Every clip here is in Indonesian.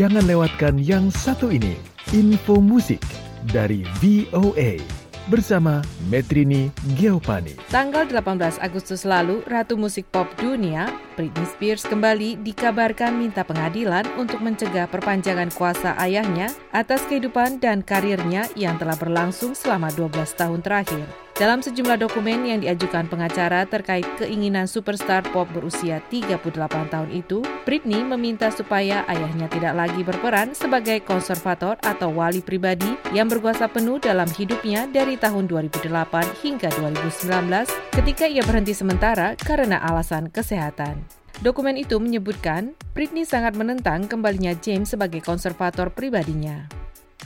Jangan lewatkan yang satu ini, info musik dari VOA bersama Metrini Geopani. Tanggal 18 Agustus lalu, Ratu Musik Pop Dunia, Britney Spears kembali dikabarkan minta pengadilan untuk mencegah perpanjangan kuasa ayahnya atas kehidupan dan karirnya yang telah berlangsung selama 12 tahun terakhir. Dalam sejumlah dokumen yang diajukan pengacara terkait keinginan superstar pop berusia 38 tahun itu, Britney meminta supaya ayahnya tidak lagi berperan sebagai konservator atau wali pribadi yang berkuasa penuh dalam hidupnya dari tahun 2008 hingga 2019 ketika ia berhenti sementara karena alasan kesehatan. Dokumen itu menyebutkan Britney sangat menentang kembalinya James sebagai konservator pribadinya.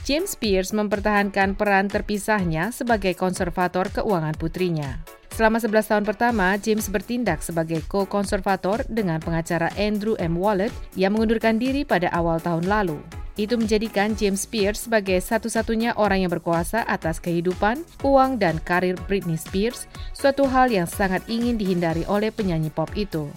James Spears mempertahankan peran terpisahnya sebagai konservator keuangan putrinya. Selama 11 tahun pertama, James bertindak sebagai co-konservator dengan pengacara Andrew M. Wallet yang mengundurkan diri pada awal tahun lalu. Itu menjadikan James Spears sebagai satu-satunya orang yang berkuasa atas kehidupan, uang, dan karir Britney Spears, suatu hal yang sangat ingin dihindari oleh penyanyi pop itu.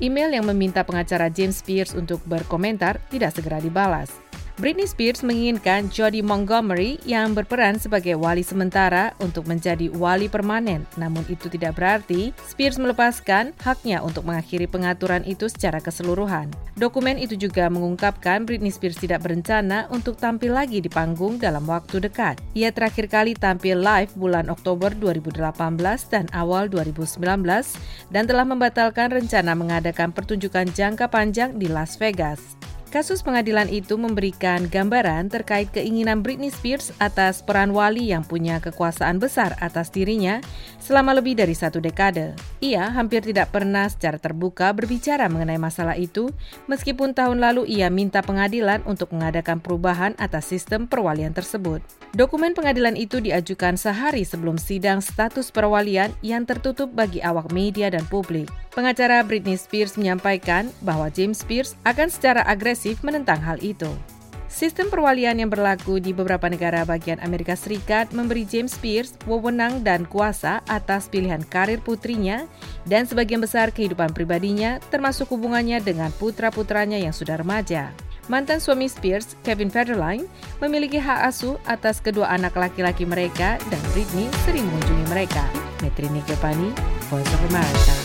Email yang meminta pengacara James Spears untuk berkomentar tidak segera dibalas. Britney Spears menginginkan Jodie Montgomery yang berperan sebagai wali sementara untuk menjadi wali permanen. Namun itu tidak berarti Spears melepaskan haknya untuk mengakhiri pengaturan itu secara keseluruhan. Dokumen itu juga mengungkapkan Britney Spears tidak berencana untuk tampil lagi di panggung dalam waktu dekat. Ia terakhir kali tampil live bulan Oktober 2018 dan awal 2019 dan telah membatalkan rencana mengadakan pertunjukan jangka panjang di Las Vegas. Kasus pengadilan itu memberikan gambaran terkait keinginan Britney Spears atas peran wali yang punya kekuasaan besar atas dirinya selama lebih dari satu dekade. Ia hampir tidak pernah secara terbuka berbicara mengenai masalah itu, meskipun tahun lalu ia minta pengadilan untuk mengadakan perubahan atas sistem perwalian tersebut. Dokumen pengadilan itu diajukan sehari sebelum sidang status perwalian yang tertutup bagi awak media dan publik. Pengacara Britney Spears menyampaikan bahwa James Spears akan secara agresif menentang hal itu. Sistem perwalian yang berlaku di beberapa negara bagian Amerika Serikat memberi James Spears wewenang dan kuasa atas pilihan karir putrinya dan sebagian besar kehidupan pribadinya termasuk hubungannya dengan putra-putranya yang sudah remaja. Mantan suami Spears, Kevin Federline, memiliki hak asuh atas kedua anak laki-laki mereka dan Britney sering mengunjungi mereka. Metri Nikepani, Voice of America.